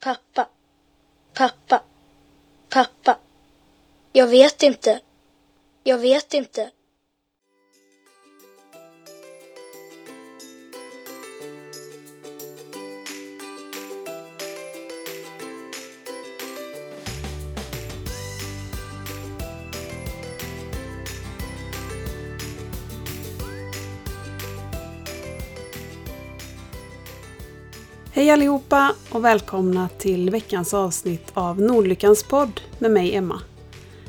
Pappa. Pappa. Pappa. Jag vet inte. Jag vet inte. Hej allihopa och välkomna till veckans avsnitt av Nordlyckans podd med mig Emma.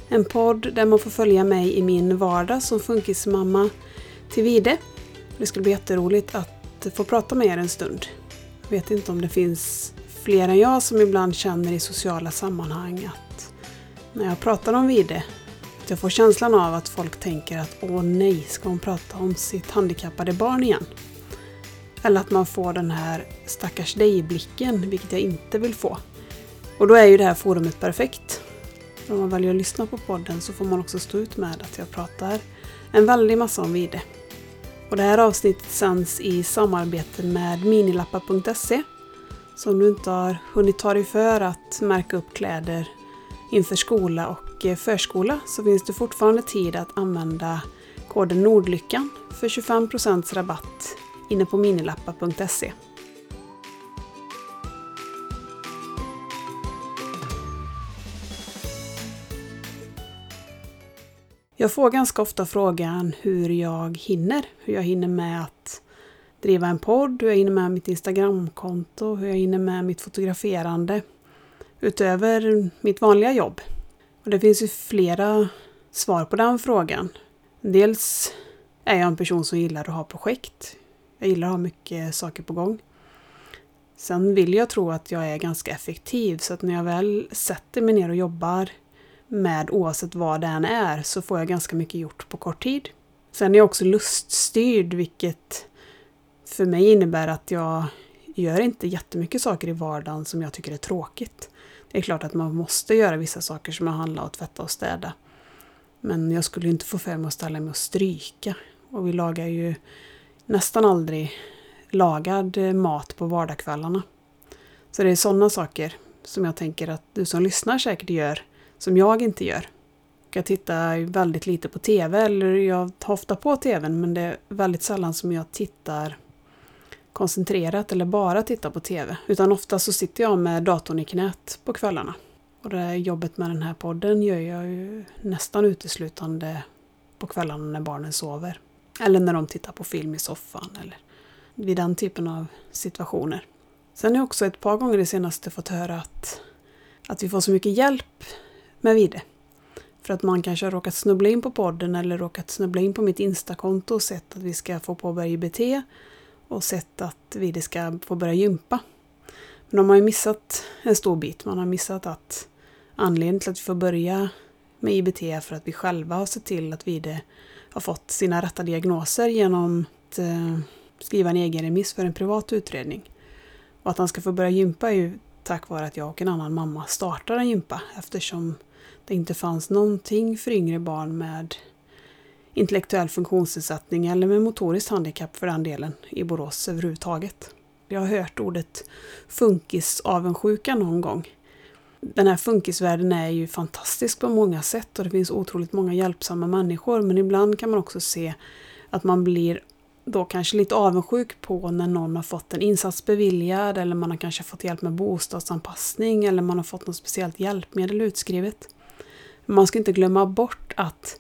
En podd där man får följa mig i min vardag som funkismamma till Vide. Det ska bli jätteroligt att få prata med er en stund. Jag vet inte om det finns fler än jag som ibland känner i sociala sammanhang att när jag pratar om Vide att jag får känslan av att folk tänker att åh nej, ska hon prata om sitt handikappade barn igen? Eller att man får den här stackars dig-blicken, vilket jag inte vill få. Och då är ju det här forumet perfekt. Om man väljer att lyssna på podden så får man också stå ut med att jag pratar en väldig massa om vide. Och det här avsnittet sänds i samarbete med minilappar.se. Så om du inte har hunnit ta dig för att märka upp kläder inför skola och eh, förskola så finns det fortfarande tid att använda koden Nordlyckan för 25% rabatt inne på minilappa.se. Jag får ganska ofta frågan hur jag hinner. Hur jag hinner med att driva en podd, hur jag hinner med mitt Instagramkonto, hur jag hinner med mitt fotograferande. Utöver mitt vanliga jobb. Och det finns ju flera svar på den frågan. Dels är jag en person som gillar att ha projekt. Jag gillar att ha mycket saker på gång. Sen vill jag tro att jag är ganska effektiv så att när jag väl sätter mig ner och jobbar med oavsett vad det än är så får jag ganska mycket gjort på kort tid. Sen är jag också luststyrd vilket för mig innebär att jag gör inte jättemycket saker i vardagen som jag tycker är tråkigt. Det är klart att man måste göra vissa saker som att handla och tvätta och städa. Men jag skulle inte få för mig att ställa mig och stryka. Och vi lagar ju nästan aldrig lagad eh, mat på vardagskvällarna. Så det är sådana saker som jag tänker att du som lyssnar säkert gör, som jag inte gör. Jag tittar väldigt lite på TV, eller jag tar ofta på TVn, men det är väldigt sällan som jag tittar koncentrerat eller bara tittar på TV. Utan ofta så sitter jag med datorn i knät på kvällarna. Och det jobbet med den här podden gör jag ju nästan uteslutande på kvällarna när barnen sover. Eller när de tittar på film i soffan eller vid den typen av situationer. Sen har jag också ett par gånger det senaste fått höra att, att vi får så mycket hjälp med Vide. För att man kanske har råkat snubbla in på podden eller råkat snubbla in på mitt Instakonto och sett att vi ska få påbörja IBT och sett att Vide ska få börja gympa. Men de har ju missat en stor bit. Man har missat att anledningen till att vi får börja med IBT är för att vi själva har sett till att Vide har fått sina rätta diagnoser genom att eh, skriva en egen remiss för en privat utredning. Och att han ska få börja gympa är ju tack vare att jag och en annan mamma startade en gympa eftersom det inte fanns någonting för yngre barn med intellektuell funktionsnedsättning eller med motoriskt handikapp för den delen i Borås överhuvudtaget. Jag har hört ordet funkisavundsjuka någon gång den här funkisvärlden är ju fantastisk på många sätt och det finns otroligt många hjälpsamma människor men ibland kan man också se att man blir då kanske lite avundsjuk på när någon har fått en insats beviljad eller man har kanske fått hjälp med bostadsanpassning eller man har fått något speciellt hjälpmedel utskrivet. Man ska inte glömma bort att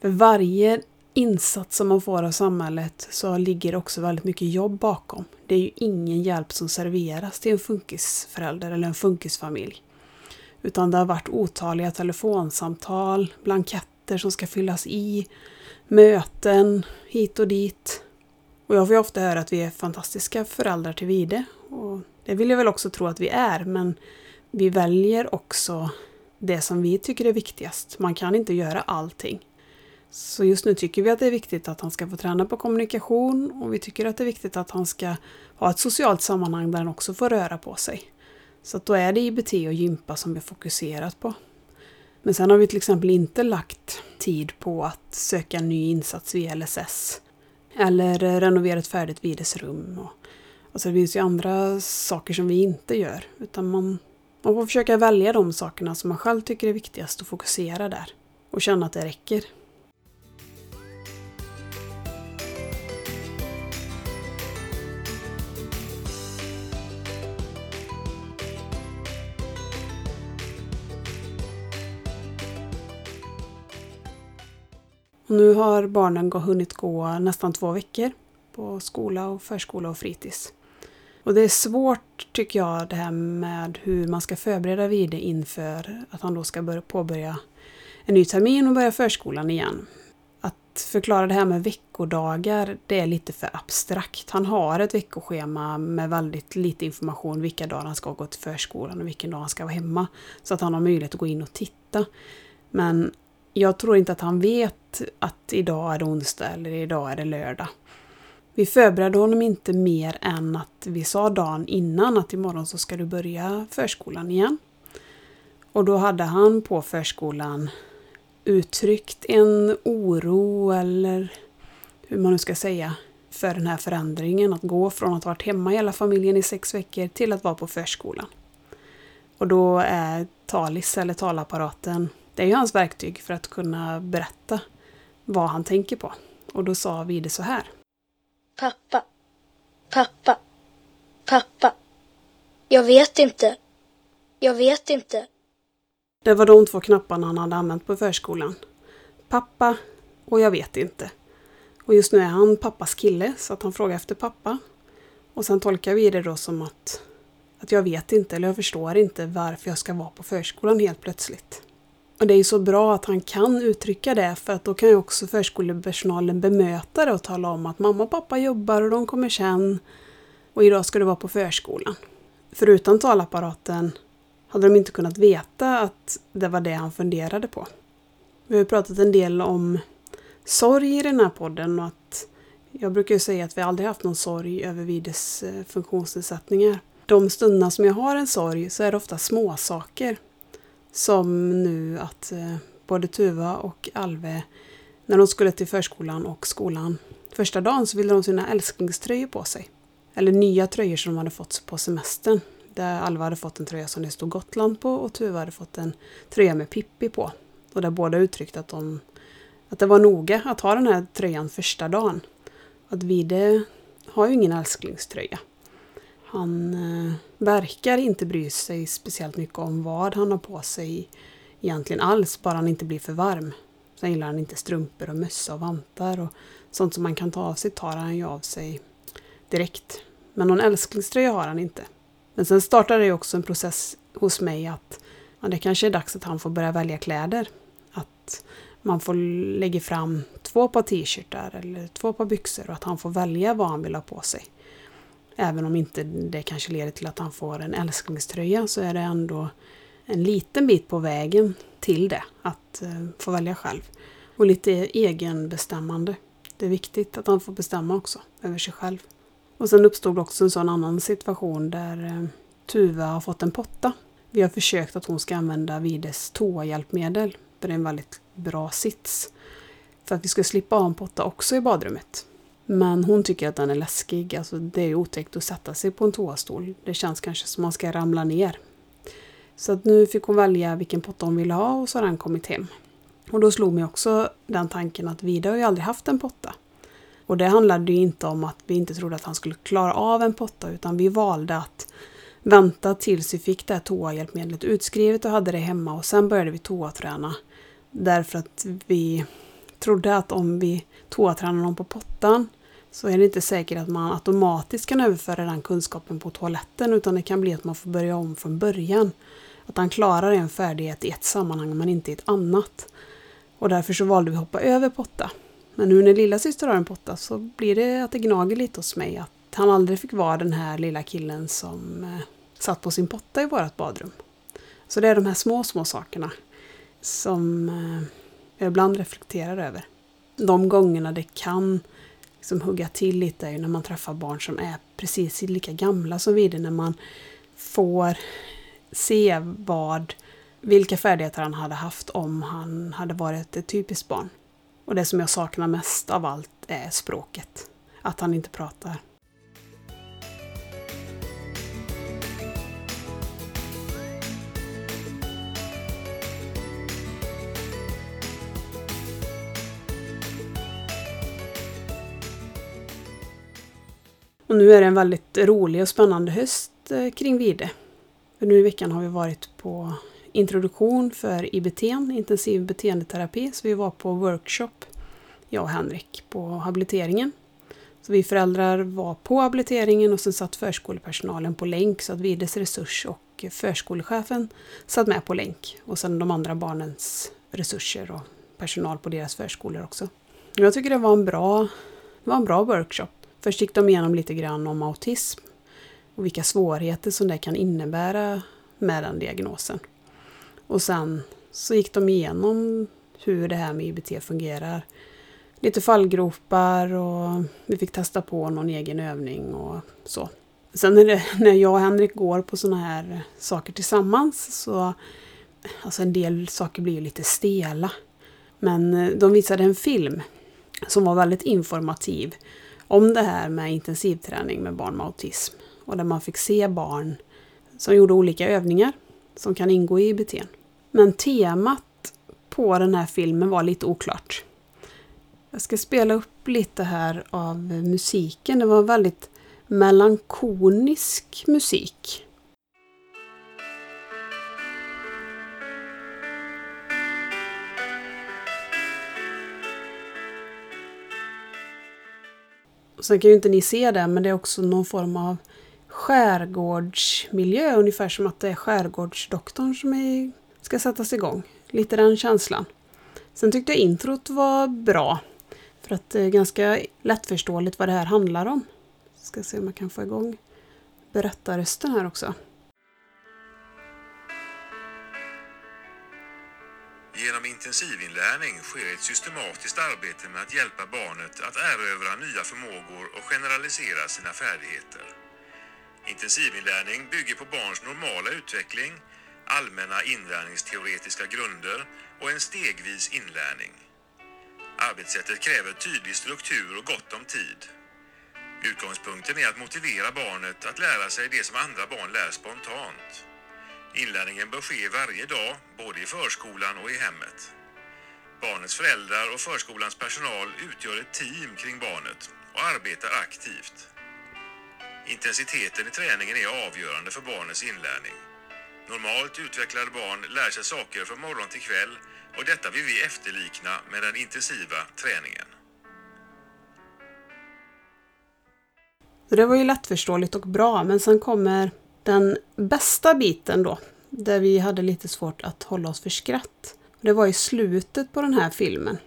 för varje insats som man får av samhället så ligger också väldigt mycket jobb bakom. Det är ju ingen hjälp som serveras till en funkisförälder eller en funkisfamilj. Utan det har varit otaliga telefonsamtal, blanketter som ska fyllas i, möten hit och dit. Och jag får ju ofta höra att vi är fantastiska föräldrar till Vide. Och det vill jag väl också tro att vi är, men vi väljer också det som vi tycker är viktigast. Man kan inte göra allting. Så just nu tycker vi att det är viktigt att han ska få träna på kommunikation och vi tycker att det är viktigt att han ska ha ett socialt sammanhang där han också får röra på sig. Så då är det IBT och gympa som vi har fokuserat på. Men sen har vi till exempel inte lagt tid på att söka en ny insats via LSS. Eller eh, renovera ett färdigt videsrum. Och, Alltså det finns ju andra saker som vi inte gör. Utan man, man får försöka välja de sakerna som man själv tycker är viktigast och fokusera där. Och känna att det räcker. Och nu har barnen hunnit gå nästan två veckor på skola och förskola och fritids. Och det är svårt tycker jag det här med hur man ska förbereda Vide inför att han då ska börja påbörja en ny termin och börja förskolan igen. Att förklara det här med veckodagar, det är lite för abstrakt. Han har ett veckoschema med väldigt lite information vilka dagar han ska gå till förskolan och vilken dag han ska vara hemma. Så att han har möjlighet att gå in och titta. Men jag tror inte att han vet att idag är det onsdag eller idag är det lördag. Vi förberedde honom inte mer än att vi sa dagen innan att imorgon så ska du börja förskolan igen. Och då hade han på förskolan uttryckt en oro eller hur man nu ska säga för den här förändringen. Att gå från att ha varit hemma hela familjen i sex veckor till att vara på förskolan. Och då är Talis, eller talapparaten, det är ju hans verktyg för att kunna berätta vad han tänker på. Och då sa vi det så här. Pappa. Pappa. Pappa. Jag vet inte. Jag vet inte. Det var de två knapparna han hade använt på förskolan. Pappa och jag vet inte. Och just nu är han pappas kille så att han frågar efter pappa. Och sen tolkar vi det då som att, att jag vet inte eller jag förstår inte varför jag ska vara på förskolan helt plötsligt. Och det är ju så bra att han kan uttrycka det för att då kan ju också förskolepersonalen bemöta det och tala om att mamma och pappa jobbar och de kommer sen. Och idag ska du vara på förskolan. För utan talapparaten hade de inte kunnat veta att det var det han funderade på. Vi har ju pratat en del om sorg i den här podden och att jag brukar ju säga att vi aldrig haft någon sorg över Vides eh, funktionsnedsättningar. De stunderna som jag har en sorg så är det ofta småsaker som nu att eh, både Tuva och Alve, när de skulle till förskolan och skolan första dagen så ville de sina älsklingströjor på sig. Eller nya tröjor som de hade fått på semestern. Där Alva hade fått en tröja som det stod Gotland på och Tuva hade fått en tröja med Pippi på. Och där båda uttryckte att, de, att det var noga att ha den här tröjan första dagen. Att Vide har ju ingen älsklingströja. Han eh, verkar inte bry sig speciellt mycket om vad han har på sig egentligen alls, bara han inte blir för varm. Sen gillar han inte strumpor och mössa och vantar och sånt som man kan ta av sig tar han ju av sig direkt. Men någon älsklingströja har han inte. Men sen startar det också en process hos mig att ja, det kanske är dags att han får börja välja kläder. Att man får lägga fram två par t-shirtar eller två par byxor och att han får välja vad han vill ha på sig. Även om inte det kanske leder till att han får en älsklingströja så är det ändå en liten bit på vägen till det, att eh, få välja själv. Och lite egenbestämmande. Det är viktigt att han får bestämma också över sig själv. Och sen uppstod också en sån annan situation där eh, Tuva har fått en potta. Vi har försökt att hon ska använda Vides toahjälpmedel, för det är en väldigt bra sits. För att vi ska slippa ha en potta också i badrummet. Men hon tycker att den är läskig. Alltså det är otäckt att sätta sig på en toastol. Det känns kanske som att man ska ramla ner. Så att nu fick hon välja vilken potta hon ville ha och så har den kommit hem. Och då slog mig också den tanken att Vida har ju aldrig haft en potta. Och det handlade ju inte om att vi inte trodde att han skulle klara av en potta utan vi valde att vänta tills vi fick det här toahjälpmedlet utskrivet och hade det hemma och sen började vi toaträna. Därför att vi trodde att om vi toatränade någon på pottan så är det inte säkert att man automatiskt kan överföra den kunskapen på toaletten utan det kan bli att man får börja om från början. Att han klarar en färdighet i ett sammanhang men inte i ett annat. Och därför så valde vi att hoppa över potta. Men nu när lilla syster har en potta så blir det att det gnager lite hos mig att han aldrig fick vara den här lilla killen som eh, satt på sin potta i vårt badrum. Så det är de här små, små sakerna som eh, jag ibland reflekterar över. De gångerna det kan liksom hugga till lite är ju när man träffar barn som är precis lika gamla som vi när man får se vad, vilka färdigheter han hade haft om han hade varit ett typiskt barn. Och det som jag saknar mest av allt är språket. Att han inte pratar. Och nu är det en väldigt rolig och spännande höst eh, kring Vide. För nu i veckan har vi varit på introduktion för IBT, intensiv beteendeterapi, så vi var på workshop, jag och Henrik, på habiliteringen. Så vi föräldrar var på habiliteringen och sen satt förskolepersonalen på länk så att Vides resurs och förskolechefen satt med på länk. Och sen de andra barnens resurser och personal på deras förskolor också. Jag tycker det var en bra, det var en bra workshop. Först gick de igenom lite grann om autism och vilka svårigheter som det kan innebära med den diagnosen. Och sen så gick de igenom hur det här med IBT fungerar. Lite fallgropar och vi fick testa på någon egen övning och så. Sen när, det, när jag och Henrik går på sådana här saker tillsammans så Alltså en del saker blir ju lite stela. Men eh, de visade en film som var väldigt informativ om det här med intensivträning med barn med autism. Och där man fick se barn som gjorde olika övningar som kan ingå i IBT. Men temat på den här filmen var lite oklart. Jag ska spela upp lite här av musiken. Det var väldigt melankonisk musik. Sen kan ju inte ni se det, men det är också någon form av skärgårdsmiljö, ungefär som att det är skärgårdsdoktorn som är, ska sättas igång. Lite den känslan. Sen tyckte jag introt var bra, för att det är ganska lättförståeligt vad det här handlar om. Ska se om jag kan få igång berättarrösten här också. Genom intensivinlärning sker ett systematiskt arbete med att hjälpa barnet att erövra nya förmågor och generalisera sina färdigheter. Intensivinlärning bygger på barns normala utveckling, allmänna inlärningsteoretiska grunder och en stegvis inlärning. Arbetssättet kräver tydlig struktur och gott om tid. Utgångspunkten är att motivera barnet att lära sig det som andra barn lär spontant. Inlärningen bör ske varje dag, både i förskolan och i hemmet. Barnets föräldrar och förskolans personal utgör ett team kring barnet och arbetar aktivt. Intensiteten i träningen är avgörande för barnets inlärning. Normalt utvecklade barn lär sig saker från morgon till kväll och detta vill vi efterlikna med den intensiva träningen. Det var ju lättförståeligt och bra, men sen kommer den bästa biten då, där vi hade lite svårt att hålla oss för skratt. Det var i slutet på den här filmen.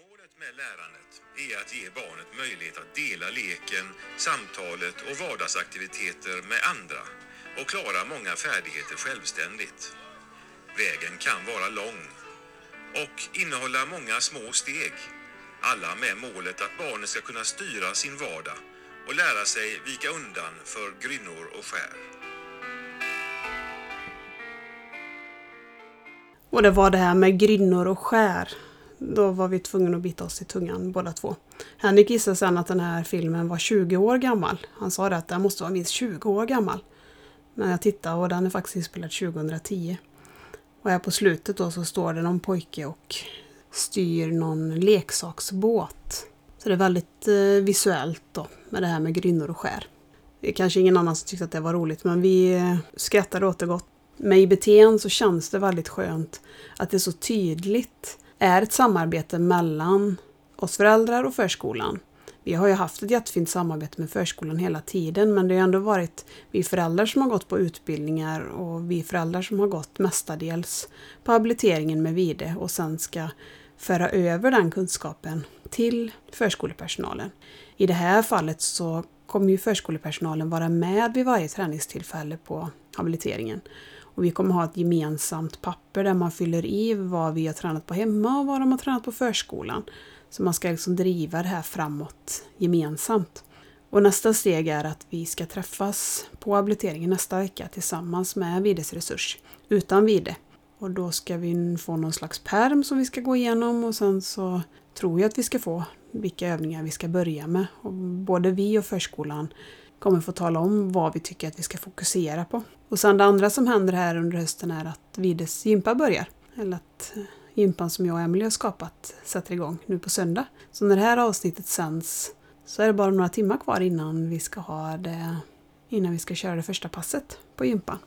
Målet med lärandet är att ge barnet möjlighet att dela leken, samtalet och vardagsaktiviteter med andra och klara många färdigheter självständigt. Vägen kan vara lång och innehålla många små steg. Alla med målet att barnet ska kunna styra sin vardag och lära sig vika undan för grynnor och skär. Och det var det här med grynnor och skär. Då var vi tvungna att bita oss i tungan båda två. Henrik gissade sen att den här filmen var 20 år gammal. Han sa det att den måste vara minst 20 år gammal. Men jag tittade och den är faktiskt inspelad 2010. Och här på slutet då så står det någon pojke och styr någon leksaksbåt. Så det är väldigt eh, visuellt då med det här med grynnor och skär. Det är kanske ingen annan som tyckte att det var roligt men vi eh, skrattade åt men i med IBT så känns det väldigt skönt att det så tydligt är ett samarbete mellan oss föräldrar och förskolan. Vi har ju haft ett jättefint samarbete med förskolan hela tiden men det har ändå varit vi föräldrar som har gått på utbildningar och vi föräldrar som har gått mestadels på habiliteringen med Vide och sen ska föra över den kunskapen till förskolepersonalen. I det här fallet så kommer ju förskolepersonalen vara med vid varje träningstillfälle på habiliteringen. Och vi kommer ha ett gemensamt papper där man fyller i vad vi har tränat på hemma och vad de har tränat på förskolan. Så man ska liksom driva det här framåt gemensamt. Och nästa steg är att vi ska träffas på habiliteringen nästa vecka tillsammans med Vides resurs, utan Vide. Och då ska vi få någon slags perm som vi ska gå igenom och sen så tror jag att vi ska få vilka övningar vi ska börja med. Och både vi och förskolan kommer få tala om vad vi tycker att vi ska fokusera på. Och sen det andra som händer här under hösten är att Vides gympa börjar. Eller att eh, gympan som jag och Emelie har skapat sätter igång nu på söndag. Så när det här avsnittet sänds så är det bara några timmar kvar innan vi ska ha det innan vi ska köra det första passet på gympan.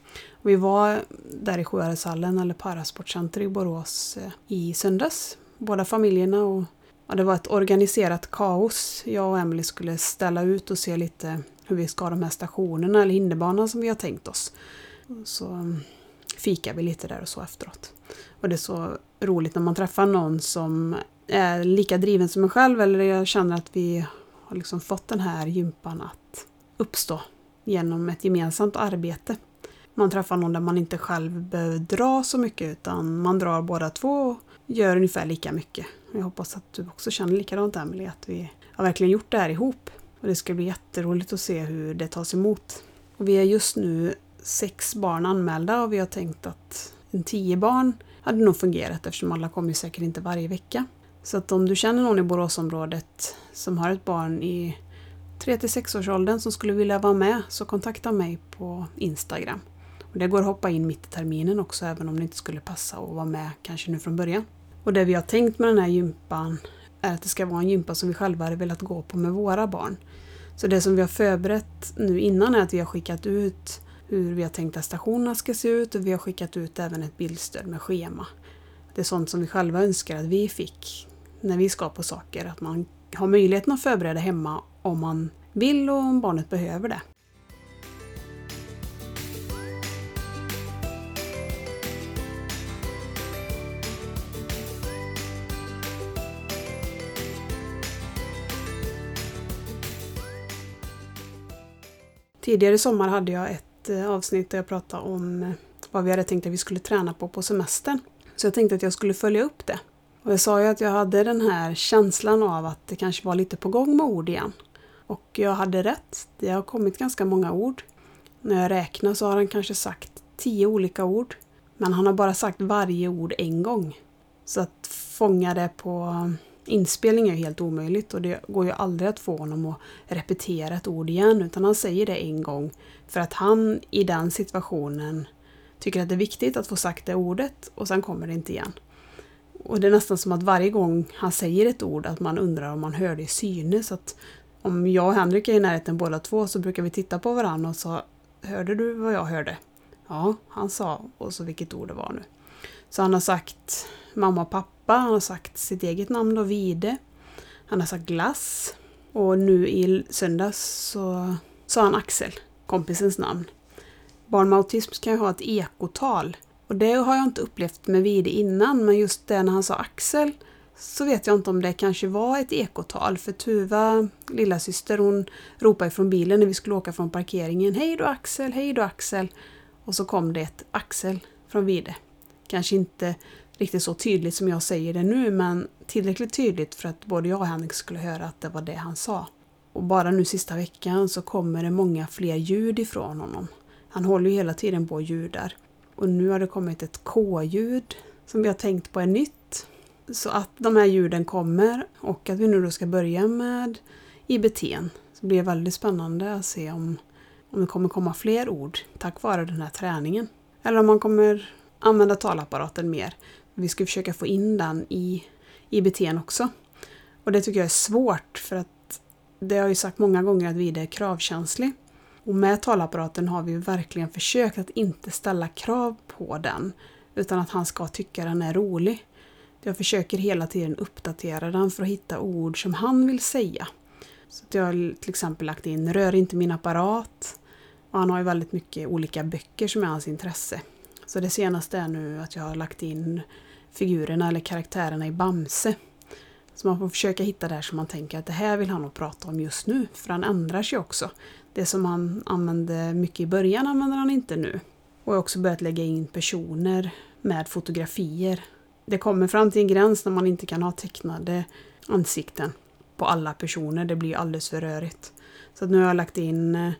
Vi var där i Sjuhäradshallen, eller Parasportcenter i Borås, eh, i söndags. Båda familjerna och ja, det var ett organiserat kaos. Jag och Emily skulle ställa ut och se lite hur vi ska ha de här stationerna eller hinderbanan som vi har tänkt oss. Så mm, fikar vi lite där och så efteråt. Och det är så roligt när man träffar någon som är lika driven som en själv eller jag känner att vi har liksom fått den här gympan att uppstå genom ett gemensamt arbete. Man träffar någon där man inte själv behöver dra så mycket utan man drar båda två och gör ungefär lika mycket. Jag hoppas att du också känner likadant Emelie, att vi har verkligen gjort det här ihop. Och det ska bli jätteroligt att se hur det tas emot. Och vi är just nu sex barn anmälda och vi har tänkt att en tio barn hade nog fungerat eftersom alla kommer säkert inte varje vecka. Så att om du känner någon i Boråsområdet som har ett barn i 3-6 års åldern som skulle vilja vara med så kontakta mig på Instagram. Och det går att hoppa in mitt i terminen också även om det inte skulle passa att vara med kanske nu från början. Och det vi har tänkt med den här gympan är att det ska vara en gympa som vi själva hade velat gå på med våra barn. Så det som vi har förberett nu innan är att vi har skickat ut hur vi har tänkt att stationerna ska se ut och vi har skickat ut även ett bildstöd med schema. Det är sånt som vi själva önskar att vi fick när vi ska på saker. Att man har möjligheten att förbereda hemma om man vill och om barnet behöver det. Tidigare i sommar hade jag ett eh, avsnitt där jag pratade om eh, vad vi hade tänkt att vi skulle träna på på semestern. Så jag tänkte att jag skulle följa upp det. Och jag sa ju att jag hade den här känslan av att det kanske var lite på gång med ord igen. Och jag hade rätt. Det har kommit ganska många ord. När jag räknar så har han kanske sagt tio olika ord. Men han har bara sagt varje ord en gång. Så att fånga det på inspelning är helt omöjligt och det går ju aldrig att få honom att repetera ett ord igen utan han säger det en gång för att han i den situationen tycker att det är viktigt att få sagt det ordet och sen kommer det inte igen. Och det är nästan som att varje gång han säger ett ord att man undrar om man hör det i synes. Att om jag och Henrik är i närheten båda två så brukar vi titta på varandra och så Hörde du vad jag hörde? Ja, han sa och så vilket ord det var nu. Så han har sagt mamma och pappa, han har sagt sitt eget namn då, Vide. Han har sagt glass. Och nu i söndags så sa han Axel, kompisens namn. Barn med autism kan ju ha ett ekotal. Och det har jag inte upplevt med Vide innan, men just det när han sa Axel så vet jag inte om det kanske var ett ekotal. För Tuva, lilla syster, hon ropade från bilen när vi skulle åka från parkeringen. Hej då Axel, hej då Axel. Och så kom det ett Axel från Vide. Kanske inte riktigt så tydligt som jag säger det nu, men tillräckligt tydligt för att både jag och Henrik skulle höra att det var det han sa. Och bara nu sista veckan så kommer det många fler ljud ifrån honom. Han håller ju hela tiden på och ljudar. Och nu har det kommit ett K-ljud som vi har tänkt på är nytt. Så att de här ljuden kommer och att vi nu då ska börja med IBT. Så blir det väldigt spännande att se om, om det kommer komma fler ord tack vare den här träningen. Eller om man kommer använda talapparaten mer. Vi ska försöka få in den i IBT också. Och det tycker jag är svårt för att det har jag ju sagt många gånger att vi är kravkänslig. Och med talapparaten har vi verkligen försökt att inte ställa krav på den, utan att han ska tycka den är rolig. Jag försöker hela tiden uppdatera den för att hitta ord som han vill säga. Så jag har till exempel lagt in Rör inte min apparat. Och han har ju väldigt mycket olika böcker som är hans intresse. Så det senaste är nu att jag har lagt in figurerna eller karaktärerna i Bamse. Så man får försöka hitta där som man tänker att det här vill han nog prata om just nu. För han ändrar sig också. Det som han använde mycket i början använder han inte nu. Och jag har också börjat lägga in personer med fotografier. Det kommer fram till en gräns när man inte kan ha tecknade ansikten på alla personer. Det blir alldeles för rörigt. Så nu har jag lagt in eh,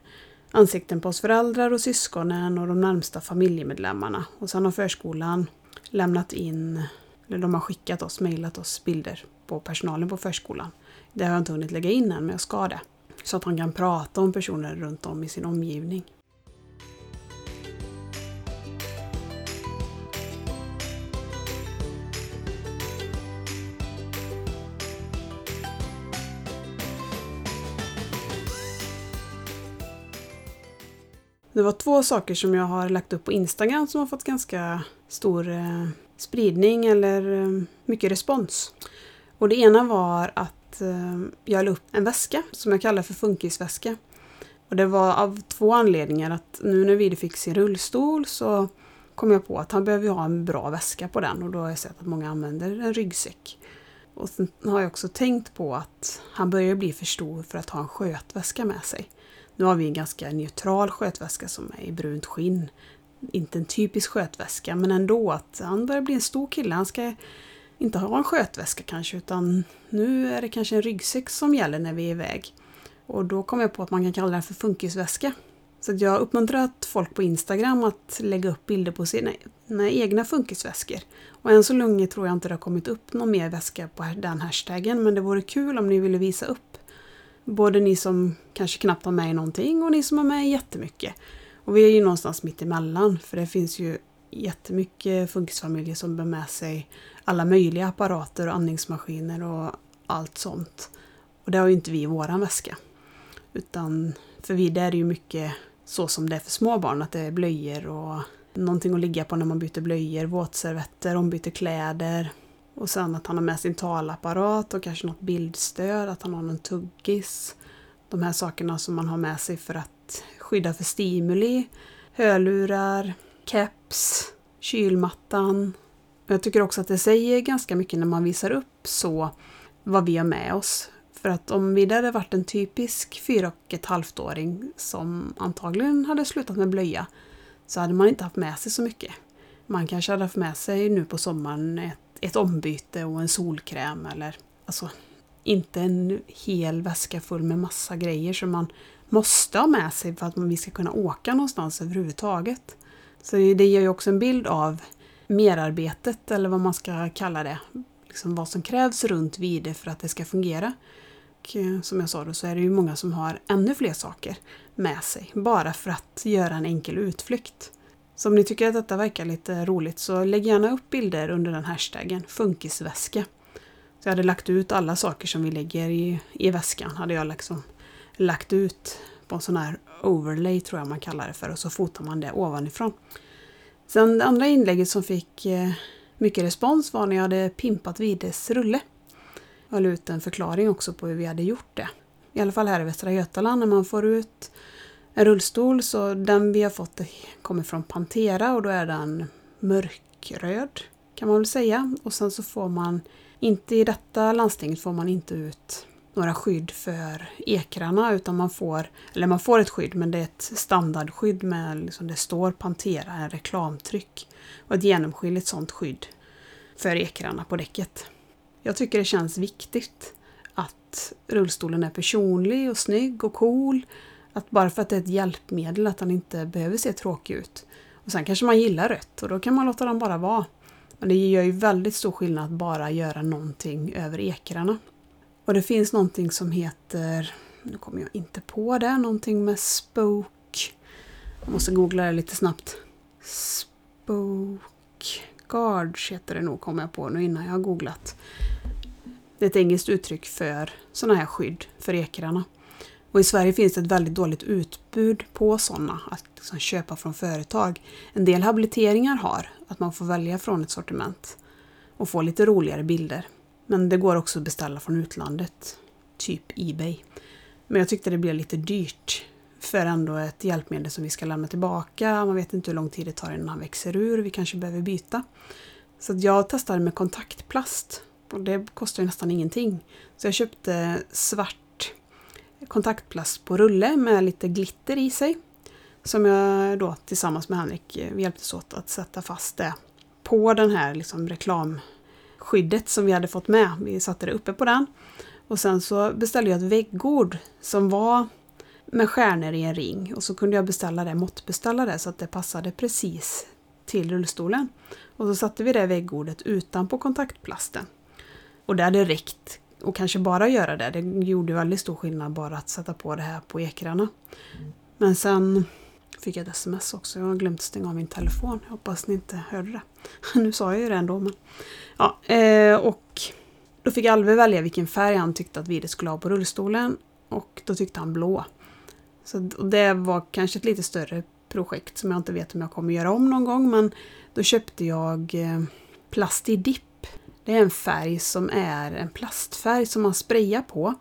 ansikten på oss föräldrar och syskonen och de närmsta familjemedlemmarna. Och sen har förskolan lämnat in, eller de har skickat oss, mejlat oss bilder på personalen på förskolan. Det har jag inte hunnit lägga in än, men jag ska det. Så att han kan prata om personer runt om i sin omgivning. Det var två saker som jag har lagt upp på Instagram som har fått ganska stor eh, spridning eller eh, mycket respons. Och det ena var att eh, jag la upp en väska som jag kallar för funkisväska. Och det var av två anledningar. Att nu när Vide fick sin rullstol så kom jag på att han behöver ha en bra väska på den och då har jag sett att många använder en ryggsäck. Och sen har jag också tänkt på att han börjar bli för stor för att ha en skötväska med sig. Nu har vi en ganska neutral skötväska som är i brunt skinn. Inte en typisk skötväska men ändå att han börjar bli en stor kille. Han ska inte ha en skötväska kanske utan nu är det kanske en ryggsäck som gäller när vi är iväg. Och då kom jag på att man kan kalla den för funkisväska. Så jag har uppmuntrat folk på Instagram att lägga upp bilder på sina, sina egna funkisväskor. Och än så länge tror jag inte det har kommit upp någon mer väska på den hashtaggen men det vore kul om ni ville visa upp. Både ni som kanske knappt har med er någonting och ni som har med jättemycket. Och vi är ju någonstans mitt emellan för det finns ju jättemycket funkisfamiljer som bär med sig alla möjliga apparater och andningsmaskiner och allt sånt. Och det har ju inte vi i våran väska. Utan för vi där är det ju mycket så som det är för små barn, att det är blöjor och någonting att ligga på när man byter blöjor, våtservetter, ombyter kläder. Och sen att han har med sin talapparat och kanske något bildstöd, att han har någon tuggis. De här sakerna som man har med sig för att skydda för stimuli. Hörlurar, keps, kylmattan. Jag tycker också att det säger ganska mycket när man visar upp så vad vi har med oss. För att om vi hade varit en typisk fyra och ett halvt åring som antagligen hade slutat med blöja så hade man inte haft med sig så mycket. Man kanske hade haft med sig nu på sommaren ett, ett ombyte och en solkräm eller alltså inte en hel väska full med massa grejer som man måste ha med sig för att vi ska kunna åka någonstans överhuvudtaget. Så det ger ju också en bild av merarbetet eller vad man ska kalla det. Liksom vad som krävs runt Vide för att det ska fungera. Och eh, som jag sa då så är det ju många som har ännu fler saker med sig bara för att göra en enkel utflykt. Så om ni tycker att detta verkar lite roligt så lägg gärna upp bilder under den hashtaggen funkisväska. Så jag hade lagt ut alla saker som vi lägger i, i väskan. Hade jag liksom lagt ut på en sån här overlay tror jag man kallar det för och så fotar man det ovanifrån. Sen det andra inlägget som fick eh, mycket respons var när jag hade pimpat Vides rulle. Jag la ut en förklaring också på hur vi hade gjort det. I alla fall här i Västra Götaland när man får ut en rullstol så den vi har fått kommer från Pantera och då är den mörkröd kan man väl säga. Och sen så får man, inte i detta landstinget får man inte ut några skydd för ekrarna utan man får, eller man får ett skydd men det är ett standardskydd med, liksom det står Pantera, en reklamtryck. Och ett genomskinligt sånt skydd för ekrarna på däcket. Jag tycker det känns viktigt att rullstolen är personlig och snygg och cool. Att bara för att det är ett hjälpmedel att den inte behöver se tråkig ut. Och Sen kanske man gillar rött och då kan man låta den bara vara. Men det gör ju väldigt stor skillnad att bara göra någonting över ekrarna. Och det finns någonting som heter, nu kommer jag inte på det, någonting med spoke. Jag måste googla det lite snabbt. Spoke guards heter det nog, kommer jag på nu innan jag har googlat. Det är ett engelskt uttryck för sådana här skydd för ekrarna. Och i Sverige finns det ett väldigt dåligt utbud på sådana att liksom köpa från företag. En del habiliteringar har att man får välja från ett sortiment och få lite roligare bilder. Men det går också att beställa från utlandet, typ Ebay. Men jag tyckte det blev lite dyrt för ändå ett hjälpmedel som vi ska lämna tillbaka. Man vet inte hur lång tid det tar innan han växer ur. Vi kanske behöver byta. Så jag testade med kontaktplast och det kostar ju nästan ingenting. Så jag köpte svart kontaktplast på rulle med lite glitter i sig. Som jag då tillsammans med Henrik eh, vi hjälptes åt att sätta fast det på den här liksom reklamskyddet som vi hade fått med. Vi satte det uppe på den. Och sen så beställde jag ett väggord som var med stjärnor i en ring och så kunde jag beställa det, måttbeställa det så att det passade precis till rullstolen. Och så satte vi det väggordet utanpå kontaktplasten. Och det hade räckt och kanske bara göra det. Det gjorde väldigt stor skillnad bara att sätta på det här på ekrarna. Men sen fick jag ett sms också. Jag har glömt stänga av min telefon. Jag hoppas ni inte hörde det. nu sa jag ju det ändå. Men... Ja, eh, och då fick Alve välja vilken färg han tyckte att Vide skulle ha på rullstolen. Och då tyckte han blå. Så det var kanske ett lite större projekt som jag inte vet om jag kommer göra om någon gång men då köpte jag eh, Plastidip. Det är en färg som är en plastfärg som man sprayar på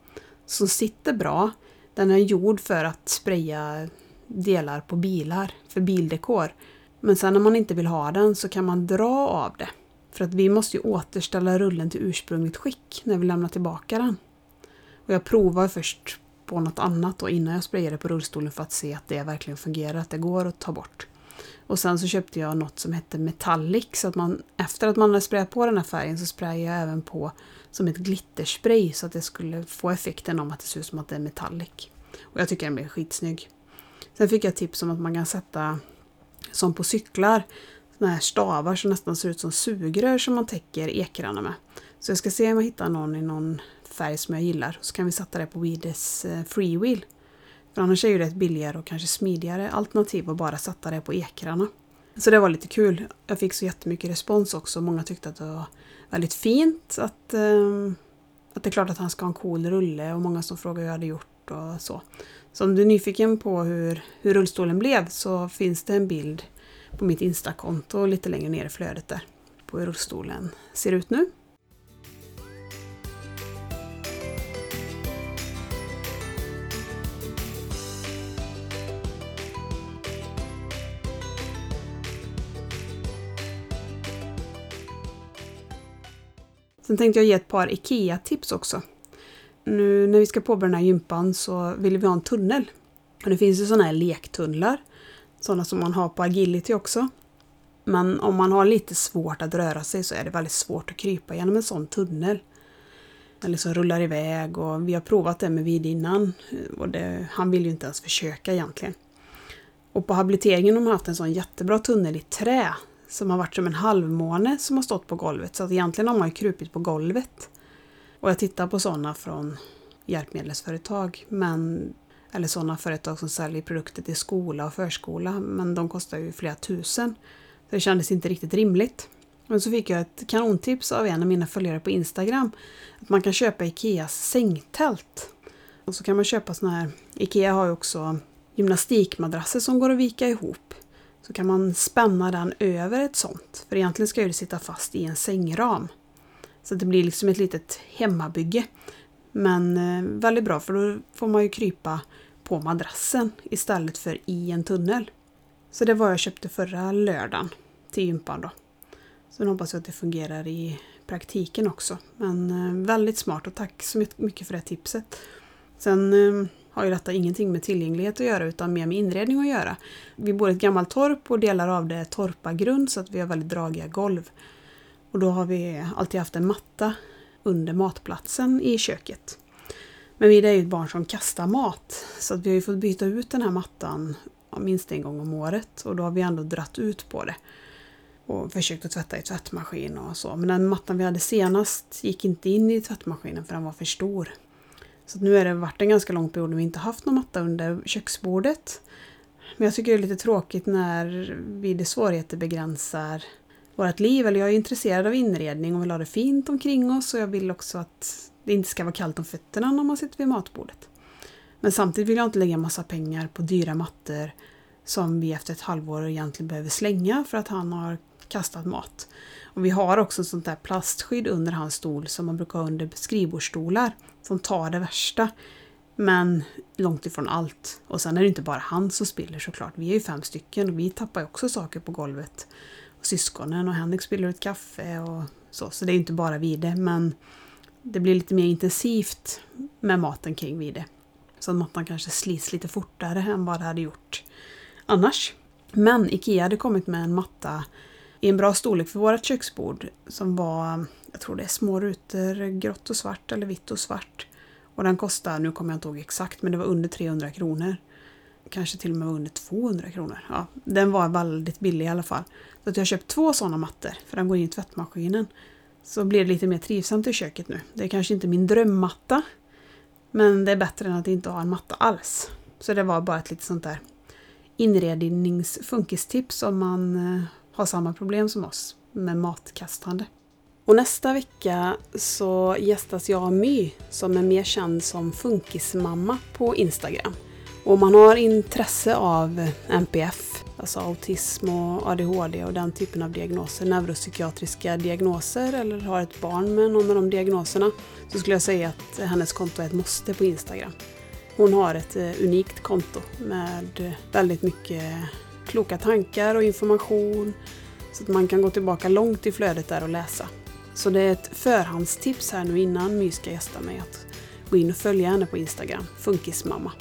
som sitter bra. Den är gjord för att spraya delar på bilar för bildekor. Men sen när man inte vill ha den så kan man dra av det. För att vi måste ju återställa rullen till ursprungligt skick när vi lämnar tillbaka den. Och jag provar först på något annat då innan jag sprayade på rullstolen för att se att det verkligen fungerar, att det går att ta bort. Och sen så köpte jag något som hette Metallic så att man efter att man hade sprayat på den här färgen så sprayade jag även på som ett glitterspray så att det skulle få effekten om att det ser ut som att det är metallic. Och jag tycker den blir skitsnygg. Sen fick jag tips om att man kan sätta som på cyklar såna här stavar som nästan ser ut som sugrör som man täcker ekrarna med. Så jag ska se om jag hittar någon i någon färg som jag gillar. Så kan vi sätta det på Wides eh, Freewheel. För annars är ju det ett billigare och kanske smidigare alternativ att bara sätta det på ekrarna. Så det var lite kul. Jag fick så jättemycket respons också. Många tyckte att det var väldigt fint. Att, eh, att det är klart att han ska ha en cool rulle och många som frågade hur jag hade gjort och så. Så om du är nyfiken på hur, hur rullstolen blev så finns det en bild på mitt Instakonto lite längre ner i flödet där. På hur rullstolen ser ut nu. Sen tänkte jag ge ett par IKEA-tips också. Nu när vi ska påbörja den här gympan så vill vi ha en tunnel. Och det finns ju sådana här lektunnlar. Sådana som man har på agility också. Men om man har lite svårt att röra sig så är det väldigt svårt att krypa genom en sån tunnel. Eller så rullar iväg och vi har provat det med vid innan. Eh, och det, han vill ju inte ens försöka egentligen. Och på habiliteringen har man haft en sån jättebra tunnel i trä som har varit som en halvmåne som har stått på golvet. Så att egentligen har man ju krupit på golvet. Och jag tittar på sådana från hjälpmedelsföretag. Men, eller sådana företag som säljer produkter till skola och förskola. Men de kostar ju flera tusen. Så det kändes inte riktigt rimligt. Men så fick jag ett kanontips av en av mina följare på Instagram. Att man kan köpa Ikeas sängtält. Och så kan man köpa sådana här, Ikea har ju också gymnastikmadrasser som går att vika ihop. Så kan man spänna den över ett sånt. För egentligen ska det sitta fast i en sängram. Så det blir liksom ett litet hemmabygge. Men eh, väldigt bra för då får man ju krypa på madrassen istället för i en tunnel. Så det var jag köpte förra lördagen till gympan då. Så nu hoppas jag att det fungerar i praktiken också. Men eh, väldigt smart och tack så mycket för det tipset. Sen eh, har ju detta ingenting med tillgänglighet att göra utan mer med inredning att göra. Vi bor i ett gammalt torp och delar av det är torpargrund så att vi har väldigt dragiga golv. Och då har vi alltid haft en matta under matplatsen i köket. Men vi är ju ett barn som kastar mat så att vi har ju fått byta ut den här mattan minst en gång om året och då har vi ändå dratt ut på det. Och försökt att tvätta i tvättmaskin och så. Men den mattan vi hade senast gick inte in i tvättmaskinen för den var för stor. Så nu har det varit en ganska lång period när vi inte haft någon matta under köksbordet. Men jag tycker det är lite tråkigt när vi det svårigheter begränsar vårt liv. Eller jag är intresserad av inredning och vill ha det fint omkring oss och jag vill också att det inte ska vara kallt om fötterna när man sitter vid matbordet. Men samtidigt vill jag inte lägga massa pengar på dyra mattor som vi efter ett halvår egentligen behöver slänga för att han har kastat mat. Och vi har också ett sånt där plastskydd under hans stol som man brukar ha under skrivbordsstolar som tar det värsta. Men långt ifrån allt. Och sen är det inte bara han som spiller såklart. Vi är ju fem stycken och vi tappar ju också saker på golvet. Och syskonen och Henrik spiller ut kaffe och så. Så det är inte bara Vide men det blir lite mer intensivt med maten kring Vide. Så att mattan kanske slits lite fortare än vad det hade gjort annars. Men IKEA hade kommit med en matta i en bra storlek för vårt köksbord som var, jag tror det är små rutor, grått och svart eller vitt och svart. Och den kostade, nu kommer jag inte ihåg exakt, men det var under 300 kronor. Kanske till och med under 200 kronor. Ja, den var väldigt billig i alla fall. Så att jag har köpt två sådana mattor, för den går in i tvättmaskinen. Så blir det lite mer trivsamt i köket nu. Det är kanske inte min drömmatta. Men det är bättre än att inte ha en matta alls. Så det var bara ett litet sånt där inredningsfunkistips om man eh, har samma problem som oss med matkastande. Och nästa vecka så gästas jag av My som är mer känd som Funkismamma på Instagram. Och om man har intresse av NPF Alltså autism och ADHD och den typen av diagnoser, neuropsykiatriska diagnoser eller har ett barn med någon av de diagnoserna så skulle jag säga att hennes konto är ett måste på Instagram. Hon har ett eh, unikt konto med väldigt mycket kloka tankar och information så att man kan gå tillbaka långt i flödet där och läsa. Så det är ett förhandstips här nu innan My ska gästa mig att gå in och följa henne på Instagram, Funkismamma.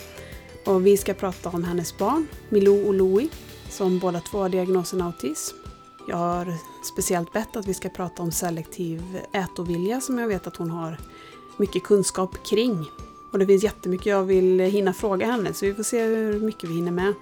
Och vi ska prata om hennes barn, Milou och Louie, som båda två har diagnosen autism. Jag har speciellt bett att vi ska prata om selektiv ätovilja som jag vet att hon har mycket kunskap kring. Och det finns jättemycket jag vill hinna fråga henne så vi får se hur mycket vi hinner med.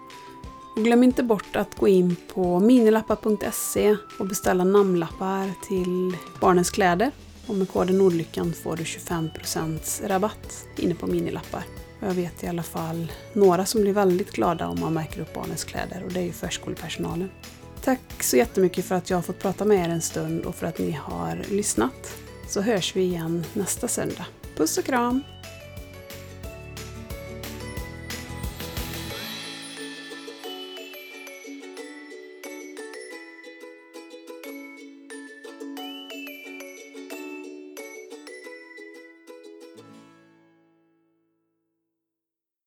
Och glöm inte bort att gå in på minilappar.se och beställa namnlappar till barnens kläder. Och med koden Nordlyckan får du 25% rabatt inne på minilappar. Jag vet i alla fall några som blir väldigt glada om man märker upp barnens kläder och det är ju förskolepersonalen. Tack så jättemycket för att jag har fått prata med er en stund och för att ni har lyssnat. Så hörs vi igen nästa söndag. Puss och kram!